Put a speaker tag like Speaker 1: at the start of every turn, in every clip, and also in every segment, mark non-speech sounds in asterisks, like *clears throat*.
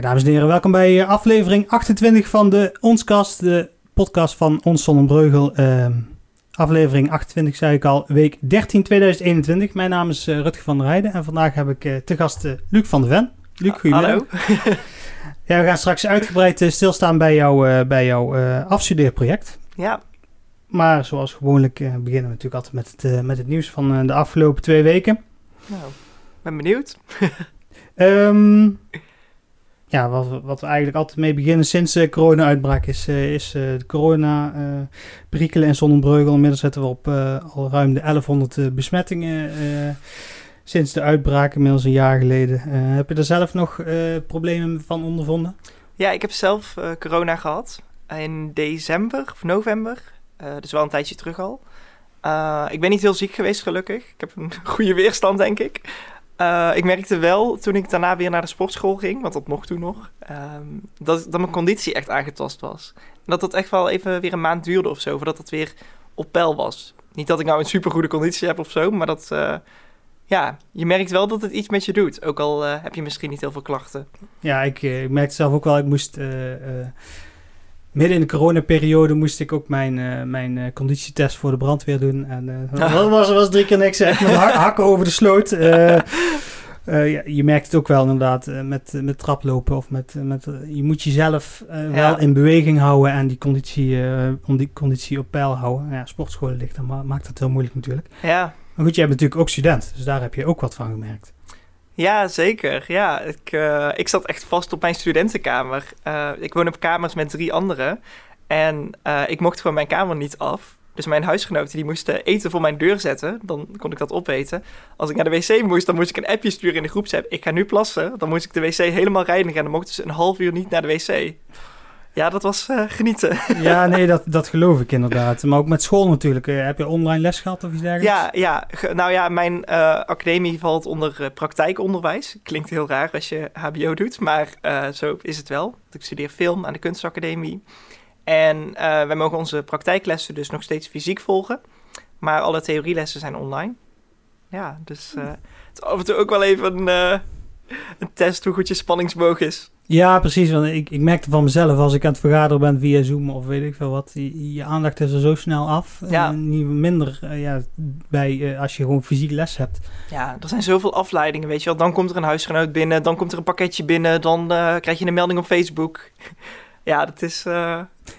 Speaker 1: Ja, dames en heren, welkom bij eh, aflevering 28 van de Onskast, de podcast van Ons Zonnebreugel. Ehm aflevering 28 zei ik al, week 13 2021. Mijn naam is eh, Rutger van der Heijden en vandaag heb ik eh, te gast Luc van der Ven. Luc, goedemiddag.
Speaker 2: Hallo. *laughs*
Speaker 1: Ja, we gaan straks uitgebreid stilstaan bij, jou, eh, bij jouw afstudeerproject.
Speaker 2: Ja,
Speaker 1: Maar zoals gewoonlijk beginnen we natuurlijk altijd met het, met het nieuws van de afgelopen twee weken.
Speaker 2: nou, ben benieuwd. *laughs*
Speaker 1: Ehm, ja, wat, wat we eigenlijk altijd mee beginnen sinds de corona-uitbraak is, eh, is eh, de corona-perikelen in Zonnebreugel. Inmiddels zitten we op al ruim de 1100 eh, besmettingen sinds de uitbraak, inmiddels een jaar geleden. Heb je er zelf nog problemen van ondervonden?
Speaker 2: Ja, ik heb zelf corona gehad in december of november. Dus wel een tijdje terug al. Ik ben niet heel ziek geweest, gelukkig. Ik heb een *laughs* goede weerstand, denk ik. Eh, ik merkte wel toen ik daarna weer naar de sportschool ging, want dat mocht toen nog, ehm, dat, dat mijn conditie echt aangetast was. Dat dat echt wel even weer een maand duurde of zo, voordat het weer op peil was. Niet dat ik nou een supergoede conditie heb of zo, maar dat, eh, ja, je merkt wel dat het iets met je doet. Ook al eh, heb je misschien niet heel veel klachten.
Speaker 1: Ja, ik, ik merkte zelf ook wel, ik moest... midden in de coronaperiode moest ik ook mijn, eh, mijn eh, conditietest voor de brandweer doen. En eh, *laughs* dat was, was drie keer niks, *laughs* echt met ha- hakken over de sloot. *laughs* Ja, je merkt het ook wel inderdaad met, met traplopen of met... met je moet jezelf
Speaker 2: Ja.
Speaker 1: wel in beweging houden en die conditie, om die conditie op peil houden. Ja, sportscholen ligt, dan ma- maakt dat heel moeilijk natuurlijk.
Speaker 2: Ja,
Speaker 1: Maar goed, jij bent natuurlijk ook student, dus daar heb je ook wat van gemerkt.
Speaker 2: Ja, zeker. Ja, ik, eh, ik zat echt vast op mijn studentenkamer. Eh, ik woon op kamers met drie anderen. En eh, ik mocht gewoon mijn kamer niet af. Dus mijn huisgenoten die moesten eten voor mijn deur zetten. Dan kon ik dat opeten. Als ik naar de wc moest, dan moest ik een appje sturen in de groepsapp. Ik ga nu plassen. Dan moest ik de wc helemaal reinigen. En dan mocht ik dus een half uur niet naar de wc. Ja, dat was eh, genieten. *laughs*
Speaker 1: Ja, nee, dat, dat geloof ik inderdaad. Maar ook met school natuurlijk. Eh, heb je online les gehad of iets dergelijks?
Speaker 2: Ja, ja, ge- nou ja, mijn eh, academie valt onder praktijkonderwijs. Klinkt heel raar als je HBO doet, maar zo is het wel. Ik studeer film aan de kunstacademie. En wij mogen onze praktijklessen dus nog steeds fysiek volgen. Maar alle theorielessen zijn online. Ja, dus het is af en toe ook wel even een, een test hoe goed je spanningsboog is.
Speaker 1: Ja, precies. Want ik, ik merkte van mezelf als ik aan het vergaderen ben via Zoom of weet ik veel wat. Je, je aandacht is er zo snel af.
Speaker 2: Ja.
Speaker 1: Niet minder eh, ja, bij eh, als je gewoon fysiek les hebt.
Speaker 2: Ja, er zijn zoveel afleidingen, weet je wel. Dan komt er een huisgenoot binnen, dan komt er een pakketje binnen, dan eh, krijg je een melding op Facebook. Ja, dat is... eh,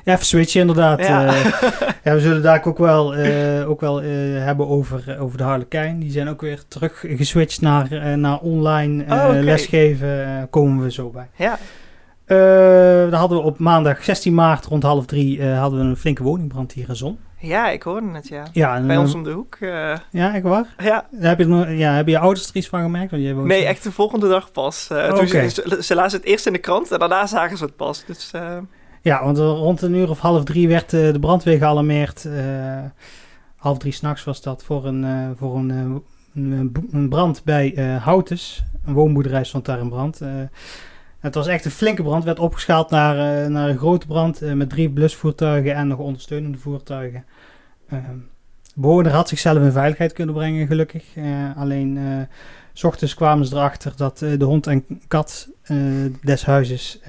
Speaker 1: Ja, even switchen inderdaad.
Speaker 2: Ja.
Speaker 1: Ja. *laughs* ja, we zullen daar ook wel, eh, ook wel eh, hebben over, eh, over de Harlekijn. Die zijn ook weer terug geswitcht naar, eh, naar online eh,
Speaker 2: Oh,
Speaker 1: lesgeven. Eh, komen we zo bij.
Speaker 2: ja,
Speaker 1: Eh dan hadden we op maandag 16 maart rond half drie eh, hadden we een flinke woningbrand hier in Zon.
Speaker 2: Ja, ik hoorde het, ja.
Speaker 1: Ja, en,
Speaker 2: Bij ons om de hoek. eh,
Speaker 1: Ja, echt waar?
Speaker 2: ja.
Speaker 1: Heb je, nog- ja, hebben je ouders er iets van gemerkt? Want jij woont
Speaker 2: Nee, echt de volgende dag pas. Eh,
Speaker 1: Oh,
Speaker 2: toen ze, ze, ze lazen het eerst in de krant en daarna zagen ze het pas. Dus eh,
Speaker 1: Ja, want rond een uur of half drie werd de brandweer gealarmeerd. Half drie s'nachts was dat voor een, voor een, een, brand bij Houtes. Een woonboerderij stond daar in brand. Het was echt een flinke brand. werd opgeschaald naar, eh, naar een grote brand eh, met drie blusvoertuigen en nog ondersteunende voertuigen. De bewoner had zichzelf in veiligheid kunnen brengen, gelukkig. Eh, alleen s ochtends kwamen ze erachter dat de hond en kat des huizes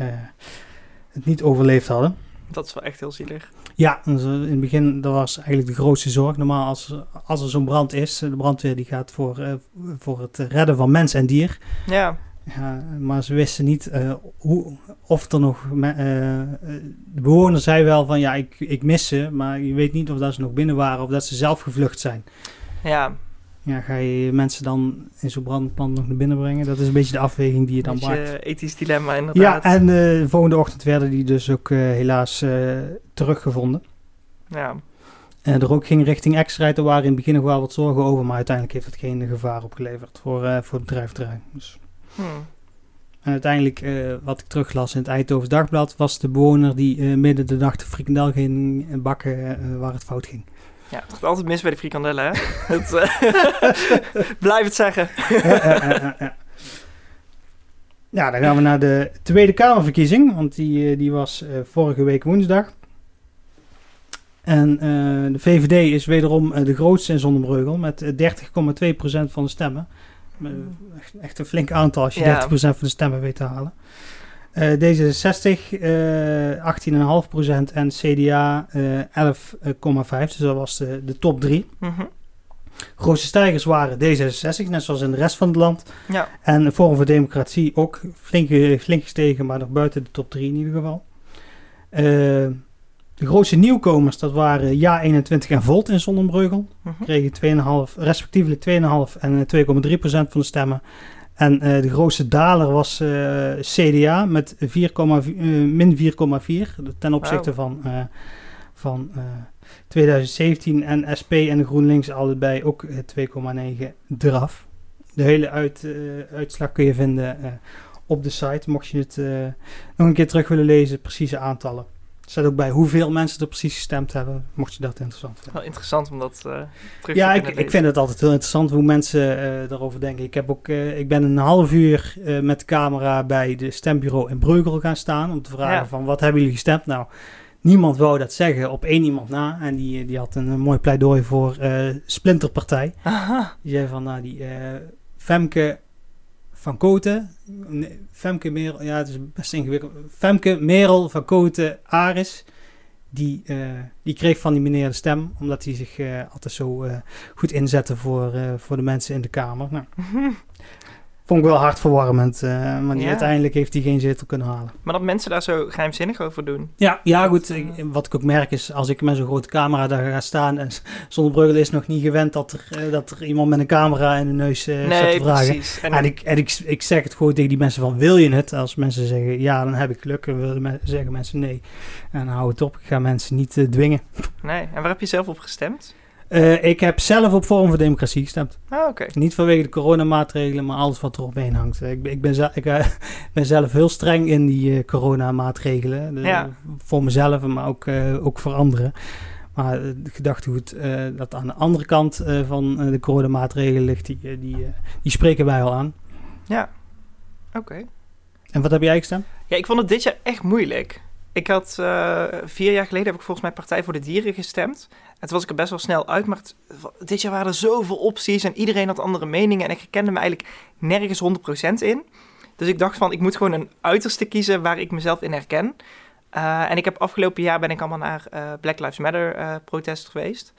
Speaker 1: het niet overleefd hadden.
Speaker 2: dat is wel echt heel zielig.
Speaker 1: Ja, dus, in het begin dat was eigenlijk de grootste zorg. Normaal als, als er zo'n brand is, de brandweer die gaat voor, voor het redden van mens en dier.
Speaker 2: Ja,
Speaker 1: Ja, maar ze wisten niet eh, hoe, of er nog... eh, de bewoner zei wel van ja, ik, ik mis ze, maar je weet niet of dat ze nog binnen waren of dat ze zelf gevlucht zijn.
Speaker 2: ja.
Speaker 1: Ja, ga je mensen dan in zo'n brandpand nog naar binnen brengen? Dat is een beetje de afweging die je dan
Speaker 2: Beetje
Speaker 1: maakt.
Speaker 2: ethisch dilemma
Speaker 1: Ja,
Speaker 2: inderdaad.
Speaker 1: en eh, de volgende ochtend werden die dus ook helaas teruggevonden.
Speaker 2: ja.
Speaker 1: En de rook ging richting Exrijd. Er waren in het begin nog wel wat zorgen over, maar uiteindelijk heeft het geen gevaar opgeleverd voor, voor het bedrijfterrein. Dus.
Speaker 2: Hm.
Speaker 1: En uiteindelijk, eh, wat ik teruglas in het Eindhovens Dagblad, was de bewoner die eh, midden de nacht de frikandel ging bakken eh, waar het fout ging.
Speaker 2: Ja, het gaat altijd mis bij de frikandellen, hè? *laughs* het, *laughs* Blijf het zeggen. *laughs*
Speaker 1: Ja, dan gaan we naar de Tweede Kamerverkiezing, want die, die was vorige week woensdag. En de VVD is wederom de grootste in Zonnebreugel met eh, 30,2% van de stemmen. Eh, echt, echt een flink aantal als je
Speaker 2: Ja.
Speaker 1: 30% van de stemmen weet te halen. Eh, D66 eh 18,5% en CDA eh 11,5%. Dus dat was de, de top 3.
Speaker 2: Mhm.
Speaker 1: Grootste stijgers waren D66, net zoals in de rest van het land.
Speaker 2: Ja.
Speaker 1: En Forum voor Democratie ook flink, eh, flink gestegen, maar nog buiten de top 3 in ieder geval. Eh, de grootste nieuwkomers, dat waren Ja21 en Volt in Zonnebreugel.
Speaker 2: Mhm.
Speaker 1: Kregen 2,5, respectievelijk 2,5 en eh, 2,3% van de stemmen. En eh, de grootste daler was eh, CDA met 4,4, eh, min 4,4 ten opzichte van, eh, van eh, 2017. En SP en de GroenLinks allebei ook eh, 2,9 eraf. De hele uit, eh, uitslag kun je vinden eh, op de site. Mocht je het eh, nog een keer terug willen lezen, precieze aantallen. Staat ook bij hoeveel mensen er precies gestemd hebben, mocht je dat interessant vinden.
Speaker 2: Wel interessant om dat eh terug
Speaker 1: Ja,
Speaker 2: te
Speaker 1: ik, ik vind het altijd heel interessant hoe mensen eh, daarover denken. Ik, heb ook, eh, ik ben een half uur met de camera bij de stembureau in Breugel gaan staan om te vragen
Speaker 2: Ja.
Speaker 1: van wat hebben jullie gestemd? Nou, niemand wou dat zeggen op één iemand na. En die, die had een, mooi pleidooi voor Splinterpartij.
Speaker 2: Aha.
Speaker 1: Die zei van, nou, die Femke van Koten, Femke Merel, ja, het is best ingewikkeld. Femke Merel van Koten Aris, die, eh, die kreeg van die meneer de stem, omdat hij zich eh, altijd zo eh, goed inzette voor, voor de mensen in de Kamer. Nou, *laughs* vond ik wel hartverwarmend, eh, maar die,
Speaker 2: Ja.
Speaker 1: uiteindelijk heeft hij geen zetel kunnen halen.
Speaker 2: Maar dat mensen daar zo geheimzinnig over doen.
Speaker 1: Ja, ja goed. ik- wat ik ook merk is, als ik met zo'n grote camera daar ga staan en *laughs* Zonnebreugel is nog niet gewend dat er, eh, dat er iemand met een camera in de neus eh staat
Speaker 2: nee,
Speaker 1: te vragen.
Speaker 2: precies. En,
Speaker 1: En, ik, en ik, ik zeg het gewoon tegen die mensen van, wil je het? Als mensen zeggen ja, dan heb ik geluk. En willen me- zeggen mensen nee. En hou het op. Ik ga mensen niet eh, dwingen.
Speaker 2: nee. en waar heb je zelf op gestemd?
Speaker 1: Eh, ik heb zelf op Forum voor Democratie gestemd.
Speaker 2: Ah, oké.
Speaker 1: Niet vanwege de coronamaatregelen, maar alles wat er omheen hangt. Ik, ben- ik, ben, ik eh, *laughs* ben zelf heel streng in die eh, coronamaatregelen.
Speaker 2: Ja.
Speaker 1: Voor mezelf, maar ook, ook voor anderen. Maar de gedachtegoed dat aan de andere kant van de coronamaatregelen ligt, die, die, die spreken wij al aan.
Speaker 2: Ja. Oké.
Speaker 1: En wat heb jij gestemd?
Speaker 2: Ja, ik vond het dit jaar echt moeilijk. Ik had eh, vier jaar geleden heb ik volgens mij Partij voor de Dieren gestemd. En toen was ik er best wel snel uit. Maar dit jaar waren er zoveel opties en iedereen had andere meningen. En ik herkende me eigenlijk nergens 100% in. Dus ik dacht van, ik moet gewoon een uiterste kiezen waar ik mezelf in herken. Eh, en ik heb afgelopen jaar ben ik allemaal naar eh, Black Lives Matter protest geweest.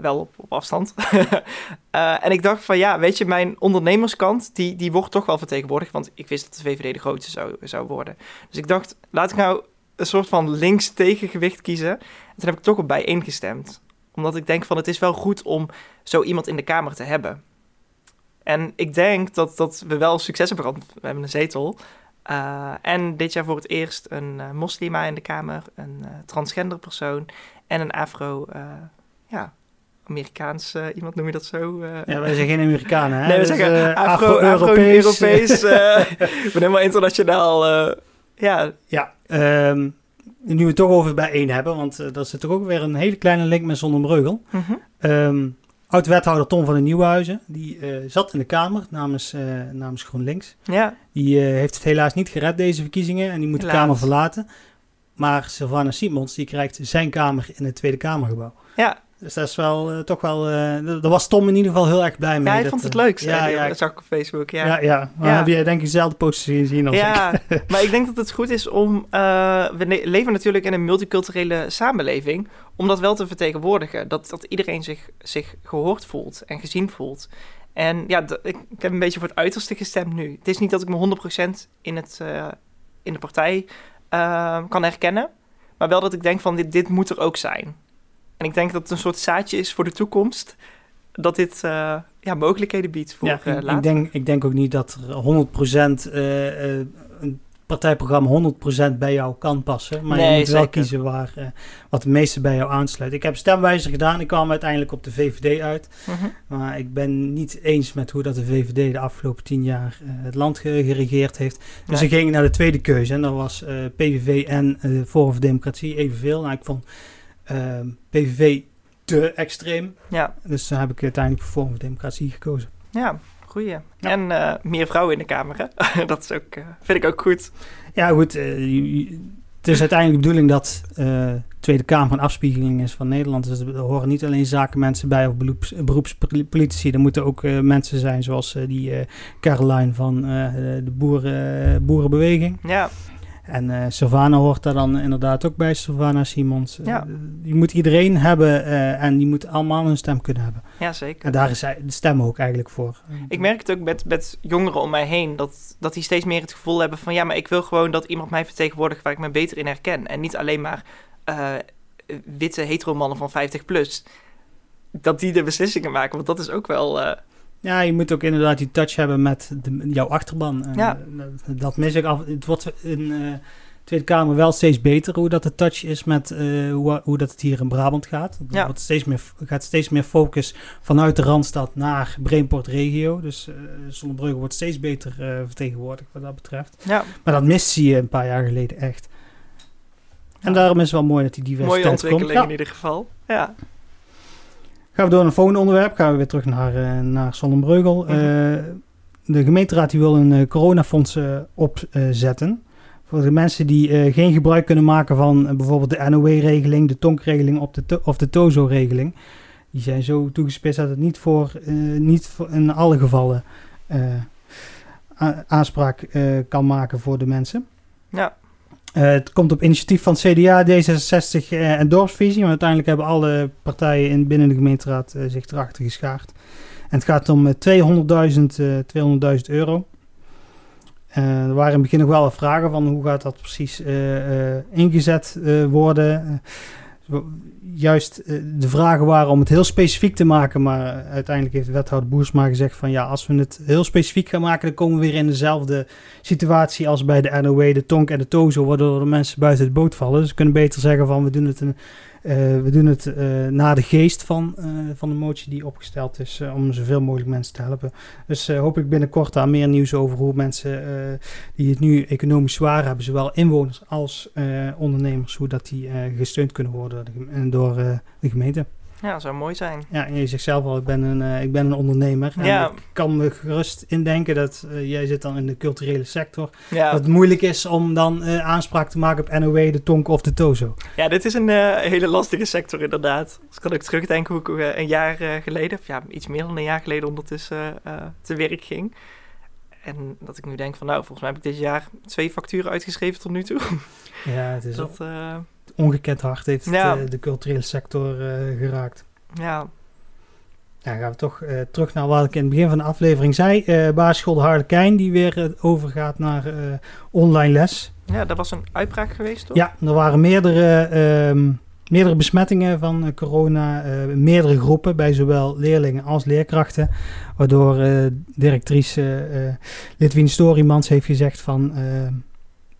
Speaker 2: Wel op, op afstand. *laughs* En ik dacht van ja, weet je, mijn ondernemerskant, die, die wordt toch wel vertegenwoordigd. Want ik wist dat de VVD de grootste zou, zou worden. Dus ik dacht, laat ik nou een soort van links tegengewicht kiezen. En toen heb ik toch op bijeen gestemd. Omdat ik denk van het is wel goed om zo iemand in de Kamer te hebben. En ik denk dat, dat we wel succes hebben gehad. We hebben een zetel. Eh, en dit jaar voor het eerst een eh, moslima in de Kamer, een eh, transgender persoon en een afro, ja, Amerikaans iemand noem je dat zo?
Speaker 1: Ja, wij zijn geen Amerikanen, hè?
Speaker 2: Nee, we
Speaker 1: Dus,
Speaker 2: zeggen
Speaker 1: eh,
Speaker 2: afro,
Speaker 1: Afro-Europees.
Speaker 2: Afro-Europees. ik ben helemaal internationaal. Eh, ja,
Speaker 1: ja, ehm, nu we het toch over bijeen hebben, want uh, daar zit toch ook weer een hele kleine link met Zonnebreugel.
Speaker 2: mhm.
Speaker 1: Um, Oud-wethouder Tom van den Nieuwenhuizen, die uh, zat in de Kamer namens, uh, namens GroenLinks.
Speaker 2: ja.
Speaker 1: Die heeft het helaas niet gered, deze verkiezingen, en die moet
Speaker 2: Helaas.
Speaker 1: de Kamer verlaten. Maar Sylvana Simons, die krijgt zijn kamer in het Tweede Kamergebouw.
Speaker 2: ja.
Speaker 1: Dus dat is wel uh, toch wel. Uh, daar was Tom in ieder geval heel erg blij mee.
Speaker 2: Ja, hij
Speaker 1: dat,
Speaker 2: vond het
Speaker 1: uh,
Speaker 2: leuk.
Speaker 1: Ja, ja,
Speaker 2: dat zag ik op Facebook. Ja,
Speaker 1: ja. ja, Maar
Speaker 2: Ja.
Speaker 1: heb je denk ik dezelfde posters gezien als
Speaker 2: ja.
Speaker 1: ik. *laughs* *laughs*
Speaker 2: maar ik denk dat het goed is om. eh, we leven natuurlijk in een multiculturele samenleving. Om dat wel te vertegenwoordigen. Dat, dat iedereen zich, zich gehoord voelt en gezien voelt. En ja, ik, ik heb een beetje voor het uiterste gestemd nu. Het is niet dat ik me 100% in, het, eh, in de partij eh, kan herkennen. Maar wel dat ik denk van dit, dit moet er ook zijn. En ik denk dat het een soort zaadje is voor de toekomst. Dat dit eh, ja, mogelijkheden biedt voor
Speaker 1: ja,
Speaker 2: eh,
Speaker 1: ik,
Speaker 2: later.
Speaker 1: ik, denk, ik denk ook niet dat er 100% eh, een partijprogramma 100% bij jou kan passen. Maar
Speaker 2: Nee,
Speaker 1: je moet wel kiezen waar, wat het meeste bij jou aansluit. Ik heb stemwijzer gedaan. Ik kwam uiteindelijk op de VVD uit.
Speaker 2: Mhm.
Speaker 1: Maar ik ben niet eens met hoe dat de VVD de afgelopen tien jaar het land ge- geregeerd heeft. Dus
Speaker 2: Nee.
Speaker 1: ik ging naar de tweede keuze. En dat was PVV en Forum voor Democratie evenveel. Nou, ik vond ehm, PVV te extreem.
Speaker 2: Ja,
Speaker 1: Dus toen heb ik uiteindelijk voor voor Democratie gekozen.
Speaker 2: ja, goeie. En eh, meer vrouwen in de Kamer, hè? *laughs* dat is ook, eh, vind ik ook goed.
Speaker 1: Ja, goed. eh, het is uiteindelijk de bedoeling dat eh Tweede Kamer een afspiegeling is van Nederland. Dus er horen niet alleen zakenmensen bij of beroeps, beroepspolitici. Er moeten ook mensen zijn zoals die Caroline van de boeren, boerenbeweging.
Speaker 2: Ja,
Speaker 1: En eh Sylvana hoort daar dan inderdaad ook bij, Sylvana Simons. Eh, je moet iedereen hebben eh, en die moet allemaal een stem kunnen hebben.
Speaker 2: Ja, zeker.
Speaker 1: En daar is de stem ook eigenlijk voor.
Speaker 2: Ik merk het ook met, met jongeren om mij heen, dat, dat die steeds meer het gevoel hebben van ja, maar ik wil gewoon dat iemand mij vertegenwoordigt waar ik me beter in herken. En niet alleen maar witte heteromannen van 50 plus, dat die de beslissingen maken, want dat is ook wel...
Speaker 1: Ja, je moet ook inderdaad die touch hebben met de, jouw achterban. En,
Speaker 2: Ja.
Speaker 1: eh, dat, mis ik af. Het wordt in de Tweede Kamer wel steeds beter hoe dat de touch is met eh, hoe, hoe dat het hier in Brabant gaat. Er
Speaker 2: Ja.
Speaker 1: wordt steeds meer, gaat steeds meer focus vanuit de Randstad naar Brainport regio. Dus eh Zonnebrugge wordt steeds beter eh, vertegenwoordigd wat dat betreft.
Speaker 2: ja,
Speaker 1: Maar dat miste je een paar jaar geleden echt. En
Speaker 2: Ja.
Speaker 1: daarom is het wel mooi dat die
Speaker 2: mooie
Speaker 1: diversiteit komt.
Speaker 2: ontwikkeling
Speaker 1: Ja.
Speaker 2: in ieder geval. Ja,
Speaker 1: Gaan we door naar een volgende onderwerp. Gaan we weer terug naar, eh naar Zonnebreugel.
Speaker 2: Mhm.
Speaker 1: Eh, de gemeenteraad die wil een eh, coronafonds opzetten. Voor de mensen die geen gebruik kunnen maken van bijvoorbeeld de NOW-regeling, de TONK-regeling of de, to- of de TOZO-regeling. Die zijn zo toegespitst dat het niet, voor, niet voor in alle gevallen aanspraak kan maken voor de mensen.
Speaker 2: ja,
Speaker 1: Eh, het komt op initiatief van CDA, D66 eh, en Dorpsvisie. Maar uiteindelijk hebben alle partijen in, binnen de gemeenteraad eh, zich erachter geschaard. En het gaat om eh, 200.000 eh, 200.000 euro. Er waren in het begin nog wel vragen van hoe gaat dat precies ingezet worden. Juist eh, de vragen waren om het heel specifiek te maken. Maar uiteindelijk heeft wethouder Boersma gezegd van ja, als we het heel specifiek gaan maken, dan komen we weer in dezelfde situatie als bij de NOW, de TONK en de TOZO, waardoor de mensen buiten het boot vallen. Dus we kunnen beter zeggen van we doen het, een, we doen het eh, naar de geest van, eh, van de motie die opgesteld is, eh, om zoveel mogelijk mensen te helpen. Dus eh, hoop ik binnenkort daar meer nieuws over hoe mensen eh, die het nu economisch zwaar hebben, zowel inwoners als eh, ondernemers, hoe dat die eh, gesteund kunnen worden door eh, de gemeente.
Speaker 2: Ja, zou mooi zijn.
Speaker 1: Ja, en je zegt zelf al, ik ben een, eh, ik ben een ondernemer. En
Speaker 2: Ja.
Speaker 1: ik kan me gerust indenken dat eh, jij zit dan in de culturele sector.
Speaker 2: Ja,
Speaker 1: Dat het moeilijk is om dan eh, aanspraak te maken op NOW, de Tonk of de Tozo.
Speaker 2: ja dit is een hele lastige sector inderdaad. Ik kan ook terugdenken hoe ik een jaar geleden, of ja, iets meer dan een jaar geleden ondertussen te werk ging. En dat ik nu denk van nou, volgens mij heb ik dit jaar twee facturen uitgeschreven tot nu toe.
Speaker 1: Ja, het is *laughs*
Speaker 2: Dat,
Speaker 1: ongekend hard heeft
Speaker 2: Ja.
Speaker 1: eh, de culturele sector eh, geraakt.
Speaker 2: ja,
Speaker 1: Ja, dan gaan we toch eh, terug naar wat ik in het begin van de aflevering zei. Basisschool de Harlekijn, die weer overgaat naar online les.
Speaker 2: ja, dat was een uitbraak geweest toch?
Speaker 1: Ja, er waren meerdere, ehm, meerdere besmettingen van corona. meerdere groepen bij zowel leerlingen als leerkrachten. Waardoor directrice eh Litwin Storymans heeft gezegd van...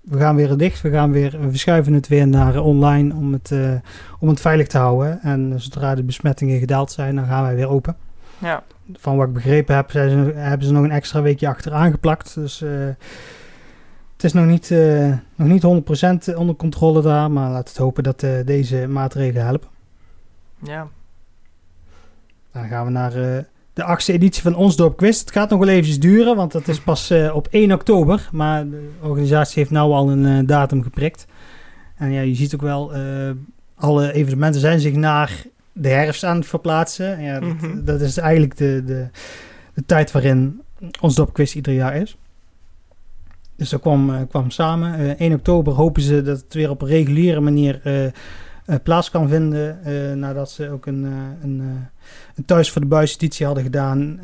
Speaker 1: we gaan weer dicht, we, gaan weer, we verschuiven het weer naar online om het, eh, om het veilig te houden. En zodra de besmettingen gedaald zijn, dan gaan wij weer open.
Speaker 2: Ja,
Speaker 1: Van wat ik begrepen heb, zijn ze, hebben ze nog een extra weekje achteraan geplakt. Dus eh, het is nog niet, eh, nog niet 100% onder controle daar. Maar laten we het hopen dat deze maatregelen helpen.
Speaker 2: ja,
Speaker 1: Dan gaan we naar de achtste editie van Ons Dorp Quiz. Het gaat nog wel eventjes duren, want dat is *laughs* pas eh, op 1 oktober. Maar de organisatie heeft nou al een eh, datum geprikt. En ja, je ziet ook wel, eh, alle evenementen zijn zich naar de herfst aan het verplaatsen. En Ja, dat,
Speaker 2: Mhm.
Speaker 1: dat is eigenlijk de, de, de tijd waarin Ons Dorp Quiz ieder jaar is. Dus dat kwam, kwam samen. Eh 1 oktober hopen ze dat het weer op een reguliere manier eh, plaats kan vinden. eh, nadat ze ook een, eh, een, een Thuis voor de Buis editie hadden gedaan.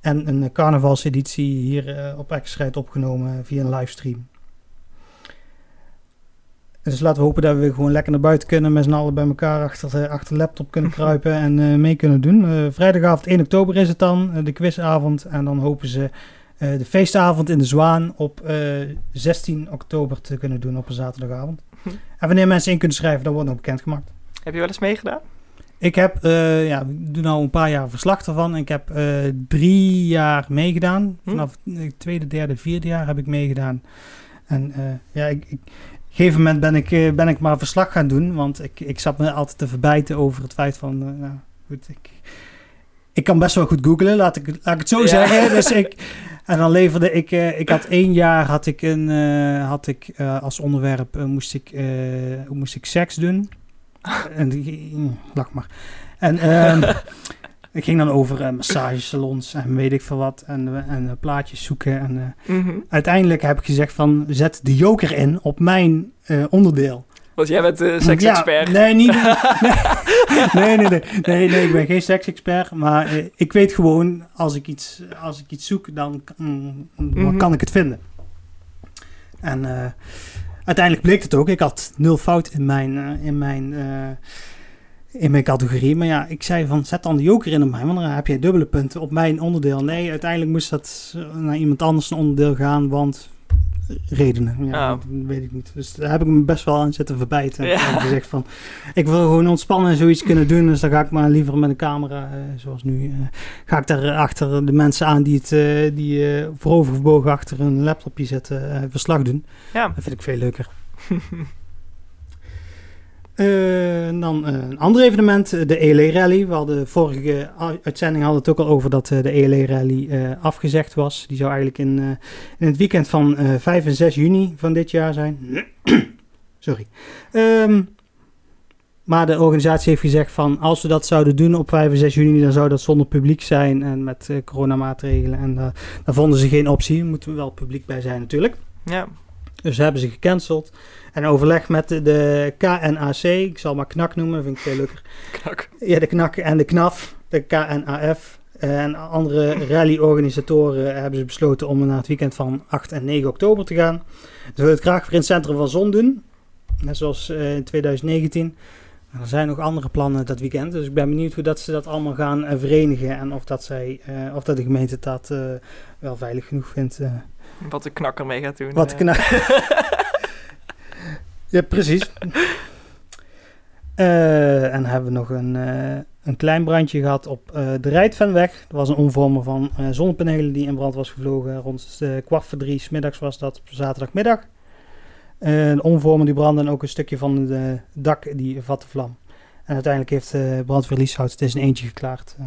Speaker 1: en een carnavalseditie hier op Exscheid opgenomen via een livestream. Dus laten we hopen dat we gewoon lekker naar buiten kunnen. Met z'n allen bij elkaar achter, eh, achter de laptop kunnen *laughs* kruipen en mee kunnen doen. Vrijdagavond 1 oktober is het dan, de quizavond. En dan hopen ze de feestavond in de Zwaan op eh, 16 oktober te kunnen doen op een zaterdagavond. En wanneer mensen in kunnen schrijven, dan wordt nog bekendgemaakt.
Speaker 2: heb je wel eens meegedaan?
Speaker 1: Ik heb, eh, ja, ik doe nou een paar jaar verslag ervan. Ik heb eh, drie jaar meegedaan.
Speaker 2: Hm.
Speaker 1: Vanaf het tweede, derde, vierde jaar heb ik meegedaan. En eh, ja, ik, ik, op een gegeven moment ben ik, eh, ben ik maar verslag gaan doen. Want ik, ik zat me altijd te verbijten over het feit van, eh, nou goed, ik, ik kan best wel goed googlen, laat ik, laat ik het zo
Speaker 2: Ja.
Speaker 1: zeggen. Dus ik, *laughs* en dan leverde ik, eh, ik had één jaar had ik, een, eh, had ik eh, als onderwerp, moest, ik, moest ik seks doen. En die- lach maar. En, ehm, *laughs* Ik ging dan over massagesalons en weet ik veel wat. En, en plaatjes zoeken. En
Speaker 2: Mhm.
Speaker 1: uiteindelijk heb ik gezegd van zet de joker in op mijn onderdeel.
Speaker 2: Want jij bent de seksexpert.
Speaker 1: Ja, nee, niet. *laughs* Nee, nee, nee, nee, ik ben geen seksexpert. Maar eh, ik weet gewoon, als ik iets, als ik iets zoek, dan mm,
Speaker 2: Mhm.
Speaker 1: kan ik het vinden. En eh, uiteindelijk bleek het ook. Ik had nul fout in mijn, in mijn, in mijn categorie. Maar ja, ik zei van, zet dan de joker in op mij, want dan heb je dubbele punten op mijn onderdeel. Nee, uiteindelijk moest dat naar iemand anders een onderdeel gaan, want redenen. Ja,
Speaker 2: Oh.
Speaker 1: dat weet ik niet. Dus daar heb ik me best wel aan zitten verbijten.
Speaker 2: Ja.
Speaker 1: Ik gezegd van, ik wil gewoon ontspannen en zoiets kunnen doen. Dus dan ga ik maar liever met een camera, eh, zoals nu, eh, ga ik daar achter de mensen aan die het, eh, die eh voorovergebogen achter een laptopje zitten, eh, verslag doen.
Speaker 2: Ja.
Speaker 1: Dat vind ik veel leuker. *laughs* Eh, en dan eh, een ander evenement, eh, de ELE Rally. We hadden vorige uitzending hadden het ook al over dat de ELE Rally eh, afgezegd was. Die zou eigenlijk in, in het weekend van eh 5 en 6 juni van dit jaar zijn. *clears throat* Sorry. Ehm, maar de organisatie heeft gezegd van als we dat zouden doen op 5 en 6 juni, dan zou dat zonder publiek zijn en met coronamaatregelen. En eh, daar vonden ze geen optie. Daar moeten we wel publiek bij zijn natuurlijk.
Speaker 2: Ja.
Speaker 1: Dus hebben ze gecanceld. En overleg met de, de KNAC, ik zal maar KNAK noemen, vind ik veel leuker.
Speaker 2: Knak.
Speaker 1: Ja, de KNAK en de KNAF, de KNAF en andere rally-organisatoren hebben ze besloten om naar het weekend van 8 en 9 oktober te gaan. Ze willen het graag weer in het centrum van Zon doen, net zoals eh, in 2019. En er zijn nog andere plannen dat weekend, dus ik ben benieuwd hoe dat ze dat allemaal gaan eh, verenigen en of dat, zij, eh, of dat de gemeente dat wel veilig genoeg vindt.
Speaker 2: Wat de knakker mee gaat doen.
Speaker 1: Wat
Speaker 2: eh.
Speaker 1: kna- *laughs* ja, precies. Eh, en hebben we nog een, eh, een klein brandje gehad op eh, de Rijtvenweg. Er was een omvormer van zonnepanelen die in brand was gevlogen. Rond kwart voor drie 's middags was dat op zaterdagmiddag. De omvormer die brandde en ook een stukje van het dak die vatte vlam. En uiteindelijk heeft uh, brandweer Lieshout het is een eentje geklaard. Eh,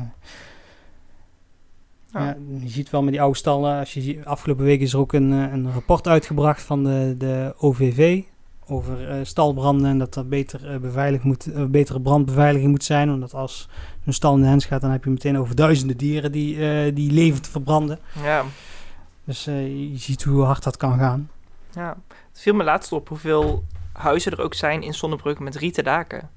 Speaker 2: Ja.
Speaker 1: je ziet wel met die oude stallen, als je ziet, afgelopen week is er ook een, een rapport uitgebracht van de, de OVV over eh, stalbranden en dat er beter, eh, beveiligd moet, eh, betere brandbeveiliging moet zijn. Omdat als een stal in de hens gaat, dan heb je meteen over duizenden dieren die, die levend verbranden.
Speaker 2: Ja.
Speaker 1: Dus je ziet hoe hard dat kan gaan.
Speaker 2: ja. Het viel me laatst op hoeveel huizen er ook zijn in Zonnebrug met rieten daken.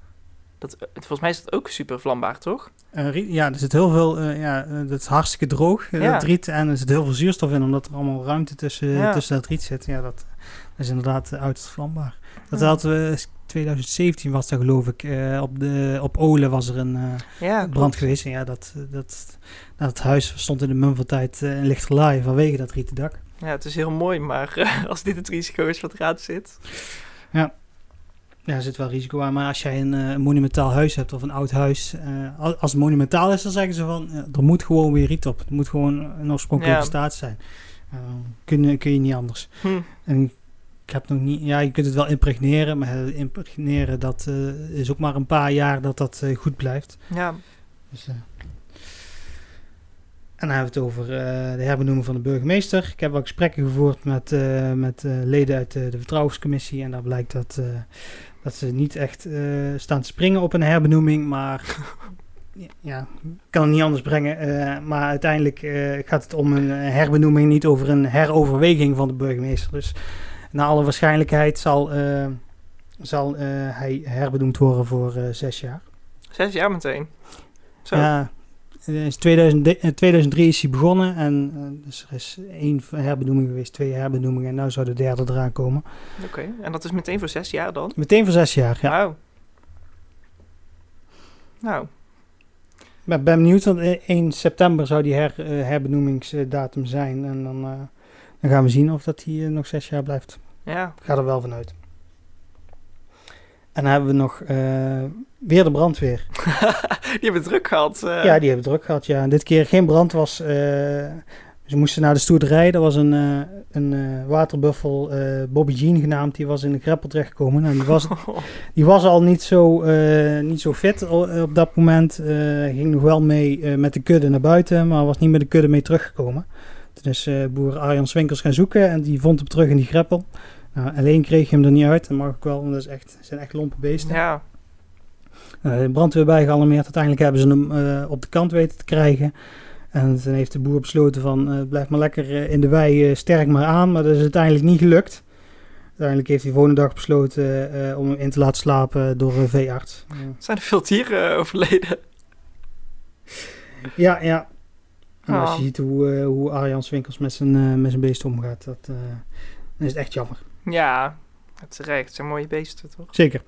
Speaker 2: Dat, volgens mij is dat ook super vlambaar, toch?
Speaker 1: Ja, er zit heel veel, eh, ja, dat is hartstikke droog,
Speaker 2: Ja.
Speaker 1: dat riet. En er zit heel veel zuurstof in, omdat er allemaal ruimte tussen,
Speaker 2: Ja.
Speaker 1: tussen dat riet zit. Ja, dat, is inderdaad uh, uiterst vlambaar. Dat
Speaker 2: Ja.
Speaker 1: hadden we, 2017 was dat geloof ik, eh, op, de, op Olen was er een eh,
Speaker 2: Ja,
Speaker 1: brand geweest. En ja, dat, dat, dat huis stond in de mum van tijd eh, in lichterlaai vanwege dat rieten dak.
Speaker 2: Ja, het is heel mooi, maar eh, *laughs* als dit het risico is wat eruit zit.
Speaker 1: Ja, er zit wel risico aan. Maar als jij een, eh, monumentaal huis hebt of een oud huis. eh, al- als het monumentaal is, dan zeggen ze van... ja, er moet gewoon weer riet op. Het moet gewoon een oorspronkelijke
Speaker 2: Ja.
Speaker 1: staat zijn. Eh, kun, je- kun je niet anders.
Speaker 2: Hm.
Speaker 1: En ik heb nog niet... Ja, je kunt het wel impregneren. Maar impregneren, dat eh, is ook maar een paar jaar dat dat eh, goed blijft.
Speaker 2: Ja,
Speaker 1: Dus, eh, en dan hebben we het over de herbenoeming van de burgemeester. Ik heb wel gesprekken gevoerd met, met leden uit de, vertrouwenscommissie. En daar blijkt dat, dat ze niet echt staan te springen op een herbenoeming. Maar *laughs* ja, ik kan het niet anders brengen. maar uiteindelijk gaat het om een herbenoeming, niet over een heroverweging van de burgemeester. Dus naar alle waarschijnlijkheid zal, eh, zal eh, hij herbenoemd worden voor eh, zes jaar.
Speaker 2: zes jaar meteen. Zo.
Speaker 1: Ja, in 2000, in 2003 is hij begonnen en dus er is één herbenoeming geweest, twee herbenoemingen en nu zou de derde eraan komen.
Speaker 2: Oké, en dat is meteen voor zes jaar dan?
Speaker 1: Meteen voor zes jaar, ja.
Speaker 2: Wauw. Nou,
Speaker 1: Ik ben, ben benieuwd, want eh, 1 september zou die her, herbenoemingsdatum zijn en dan, dan gaan we zien of dat hij nog zes jaar blijft.
Speaker 2: Ja.
Speaker 1: Ik ga er wel vanuit. En dan hebben we nog eh, weer de brandweer. *laughs*
Speaker 2: Die hebben druk gehad. eh.
Speaker 1: Ja, die hebben druk gehad, ja. En dit keer geen brand was... eh, ze moesten naar de stoerderij. Er was een, een waterbuffel, Bobby Jean genaamd. Die was in de greppel terechtgekomen. Nou, die, was, *laughs* die was al niet zo, niet zo fit op dat moment. Ging nog wel mee met de kudde naar buiten. Maar was niet met de kudde mee teruggekomen. Toen is eh, boer Arjan Swinkels gaan zoeken. En die vond hem terug in die greppel. Nou, alleen kreeg je hem er niet uit. Dat mag ik wel, want dat is echt, zijn echt lompe beesten.
Speaker 2: ja.
Speaker 1: Uh, brandweer bij gealarmeerd. Uiteindelijk hebben ze hem uh, op de kant weten te krijgen. En toen heeft de boer besloten van uh, blijf maar lekker in de wei sterk maar aan. Maar dat is uiteindelijk niet gelukt. Uiteindelijk heeft hij de volgende dag besloten om hem in te laten slapen door een veearts.
Speaker 2: Zijn er veel dieren overleden?
Speaker 1: Ja, ja. En als je oh. ziet hoe, hoe Arjan Swinkels met zijn, met zijn beest omgaat, dat, dan is het echt jammer.
Speaker 2: Ja, terecht. Het zijn mooie beesten, toch?
Speaker 1: Zeker.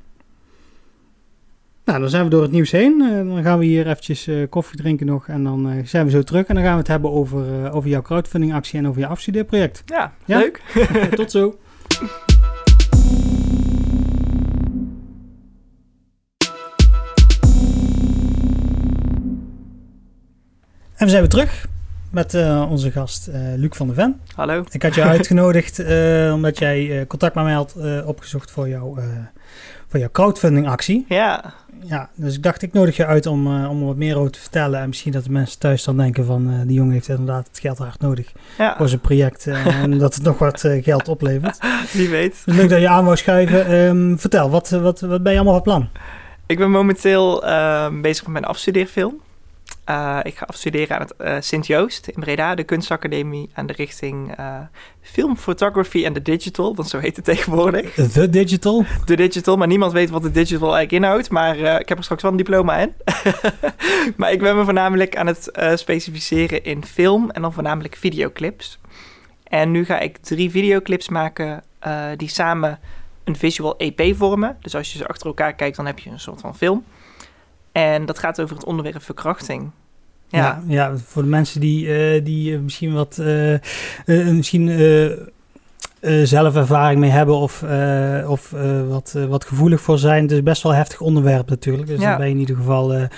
Speaker 1: Nou, dan zijn we door het nieuws heen. Uh, dan gaan we hier eventjes uh, koffie drinken nog. En dan uh, zijn we zo terug. En dan gaan we het hebben over, over jouw crowdfunding actie en over je afstudeerproject.
Speaker 2: Ja, ja? leuk. *laughs*
Speaker 1: Tot zo. *laughs* En we zijn weer terug met uh, onze gast uh, Luc van der Ven.
Speaker 2: Hallo.
Speaker 1: Ik had je uitgenodigd uh, omdat jij contact met mij had opgezocht voor, jou, voor jouw crowdfunding actie.
Speaker 2: Ja.
Speaker 1: Ja, dus ik dacht ik nodig je uit om, om er wat meer over te vertellen. En misschien dat de mensen thuis dan denken van die jongen heeft inderdaad het geld hard nodig ja. voor zijn project. *laughs* en dat het nog wat geld oplevert.
Speaker 2: Wie weet.
Speaker 1: Dus leuk dat je aan wou schuiven. Um, vertel, wat, wat, wat ben je allemaal van plan?
Speaker 2: Ik ben momenteel ehm, bezig met mijn afstudeerfilm. Uh, ik ga afstuderen aan het uh, Sint-Joost in Breda, de kunstacademie aan de richting uh, film, photography en de digital, want zo heet het tegenwoordig.
Speaker 1: The digital?
Speaker 2: De digital, maar niemand weet wat de digital eigenlijk inhoudt, maar ik heb er straks wel een diploma in. *laughs* maar ik ben me voornamelijk aan het specificeren in film en dan voornamelijk videoclips. En nu ga ik drie videoclips maken die samen een visual EP vormen. Dus als je ze achter elkaar kijkt, dan heb je een soort van film. En dat gaat over het onderwerp verkrachting.
Speaker 1: Ja, ja, voor de mensen die, uh, die uh, misschien wat uh, misschien zelf ervaring mee hebben of, of wat, wat gevoelig voor zijn. Het is best wel een heftig onderwerp natuurlijk. Dus ja. dan ben je in ieder geval